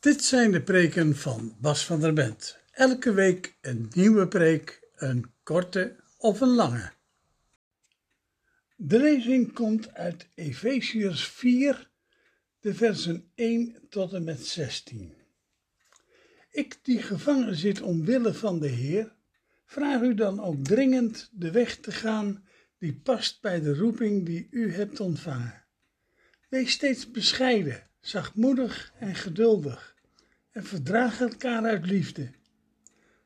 Dit zijn de preken van Bas van der Bent. Elke week een nieuwe preek, een korte of een lange. De lezing komt uit Efeziërs 4, de versen 1 tot en met 16. Ik die gevangen zit omwille van de Heer, vraag u dan ook dringend de weg te gaan die past bij de roeping die u hebt ontvangen. Wees steeds bescheiden, zachtmoedig en geduldig en verdraag elkaar uit liefde.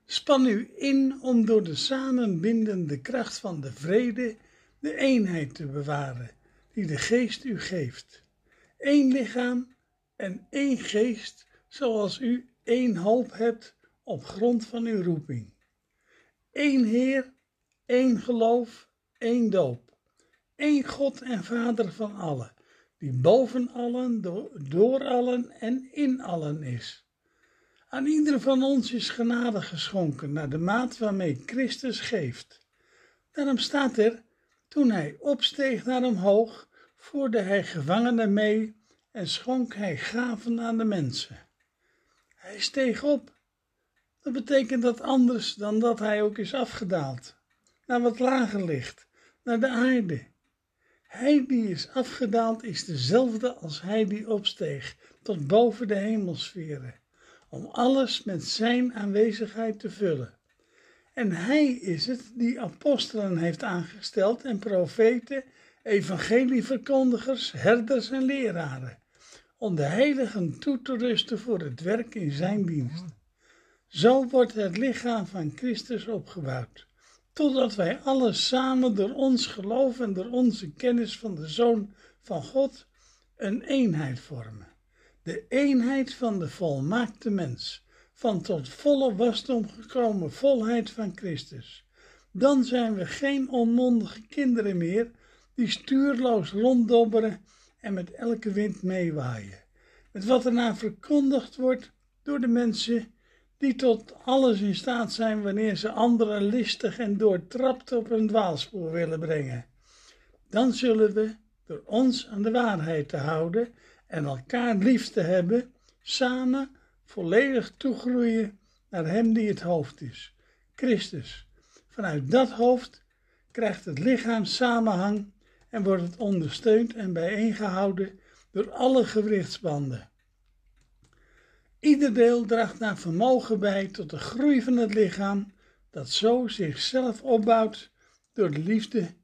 Span u in om door de samenbindende kracht van de vrede de eenheid te bewaren die de geest u geeft. Eén lichaam en één geest, zoals u één hoop hebt op grond van uw roeping. Eén Heer, één geloof, één doop. Eén God en Vader van allen, die boven allen, door allen en in allen is. Aan ieder van ons is genade geschonken naar de maat waarmee Christus geeft. Daarom staat er, toen hij opsteeg naar omhoog, voerde hij gevangenen mee en schonk hij gaven aan de mensen. Hij steeg op. Dat betekent dat anders dan dat hij ook is afgedaald, naar wat lager ligt, naar de aarde. Hij die is afgedaald is dezelfde als hij die opsteeg, tot boven de hemelsferen, om alles met zijn aanwezigheid te vullen. En hij is het die apostelen heeft aangesteld en profeten, evangelieverkondigers, herders en leraren, om de heiligen toe te rusten voor het werk in zijn dienst. Zo wordt het lichaam van Christus opgebouwd, totdat wij alle samen door ons geloof en door onze kennis van de Zoon van God een eenheid vormen. De eenheid van de volmaakte mens, van tot volle wasdom gekomen volheid van Christus. Dan zijn we geen onmondige kinderen meer die stuurloos ronddobberen en met elke wind meewaaien. Met wat erna verkondigd wordt door de mensen die tot alles in staat zijn wanneer ze anderen listig en doortrapt op een dwaalspoor willen brengen. Dan zullen we, door ons aan de waarheid te houden en elkaar lief te hebben, samen volledig toegroeien naar Hem die het hoofd is, Christus. Vanuit dat hoofd krijgt het lichaam samenhang en wordt het ondersteund en bijeengehouden door alle gewrichtsbanden. Ieder deel draagt naar vermogen bij tot de groei van het lichaam, dat zo zichzelf opbouwt door de liefde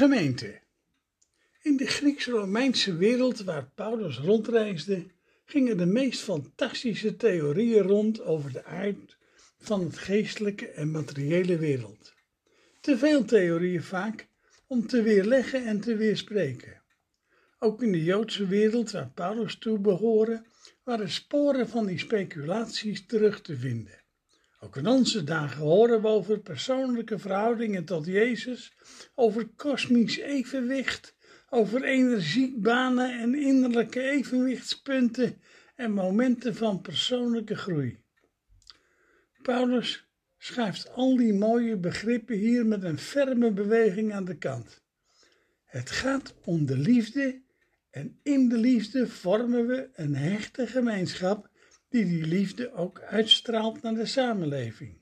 Gemeente. In de Grieks-Romeinse wereld waar Paulus rondreisde, gingen de meest fantastische theorieën rond over de aard van het geestelijke en materiële wereld. Te veel theorieën vaak om te weerleggen en te weerspreken. Ook in de Joodse wereld waar Paulus toe behoorde, waren sporen van die speculaties terug te vinden. Ook in onze dagen horen we over persoonlijke verhoudingen tot Jezus, over kosmisch evenwicht, over energiebanen en innerlijke evenwichtspunten en momenten van persoonlijke groei. Paulus schuift al die mooie begrippen hier met een ferme beweging aan de kant. Het gaat om de liefde en in de liefde vormen we een hechte gemeenschap die die liefde ook uitstraalt naar de samenleving.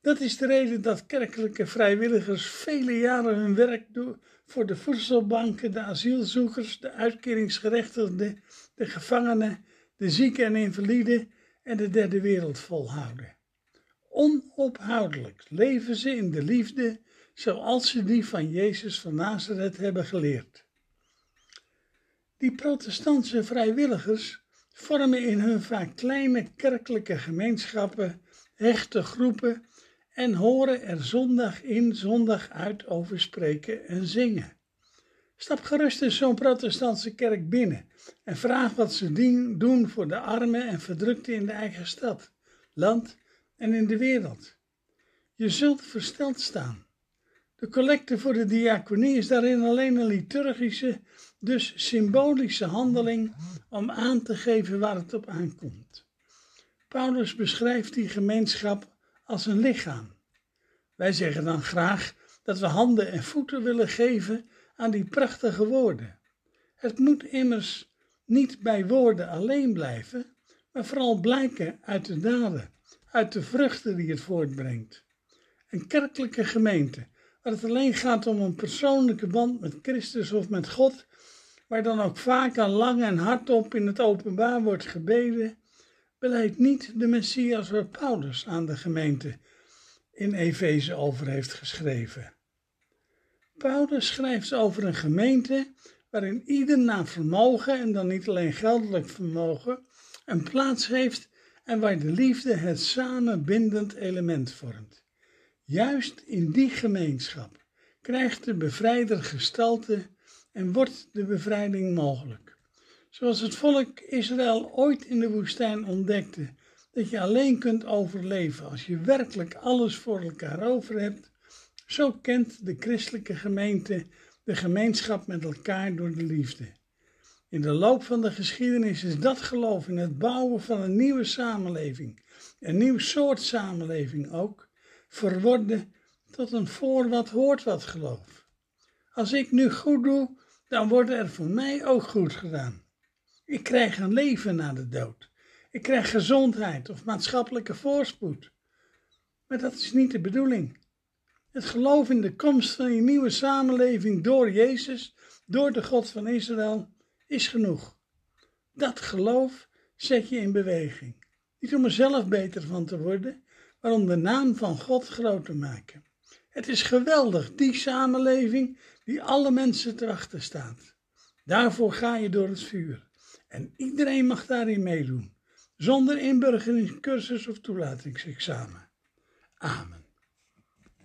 Dat is de reden dat kerkelijke vrijwilligers vele jaren hun werk doen voor de voedselbanken, de asielzoekers, de uitkeringsgerechtigden, de gevangenen, de zieken en invaliden en de derde wereld volhouden. Onophoudelijk leven ze in de liefde zoals ze die van Jezus van Nazareth hebben geleerd. Die protestantse vrijwilligers vormen in hun vaak kleine kerkelijke gemeenschappen hechte groepen en horen er zondag in, zondag uit over spreken en zingen. Stap gerust in zo'n protestantse kerk binnen en vraag wat ze doen voor de armen en verdrukten in de eigen stad, land en in de wereld. Je zult versteld staan. De collecte voor de diaconie is daarin alleen een liturgische, dus symbolische handeling om aan te geven waar het op aankomt. Paulus beschrijft die gemeenschap als een lichaam. Wij zeggen dan graag dat we handen en voeten willen geven aan die prachtige woorden. Het moet immers niet bij woorden alleen blijven, maar vooral blijken uit de daden, uit de vruchten die het voortbrengt. Een kerkelijke gemeente, waar het alleen gaat om een persoonlijke band met Christus of met God, waar dan ook vaak al lang en hardop in het openbaar wordt gebeden, beleidt niet de Messias waar Paulus aan de gemeente in Efeze over heeft geschreven. Paulus schrijft over een gemeente waarin ieder naar vermogen, en dan niet alleen geldelijk vermogen, een plaats heeft en waar de liefde het samenbindend element vormt. Juist in die gemeenschap krijgt de bevrijder gestalte en wordt de bevrijding mogelijk. Zoals het volk Israël ooit in de woestijn ontdekte dat je alleen kunt overleven als je werkelijk alles voor elkaar over hebt, zo kent de christelijke gemeente de gemeenschap met elkaar door de liefde. In de loop van de geschiedenis is dat geloof in het bouwen van een nieuwe samenleving, een nieuw soort samenleving ook, verworden tot een voor wat hoort wat geloof. Als ik nu goed doe, dan wordt er voor mij ook goed gedaan. Ik krijg een leven na de dood. Ik krijg gezondheid of maatschappelijke voorspoed. Maar dat is niet de bedoeling. Het geloof in de komst van een nieuwe samenleving door Jezus, door de God van Israël, is genoeg. Dat geloof zet je in beweging. Niet om er zelf beter van te worden, maar om de naam van God groot te maken. Het is geweldig, die samenleving die alle mensen te staat. Daarvoor ga je door het vuur. En iedereen mag daarin meedoen, zonder inburgeringscursus of toelatingsexamen. Amen.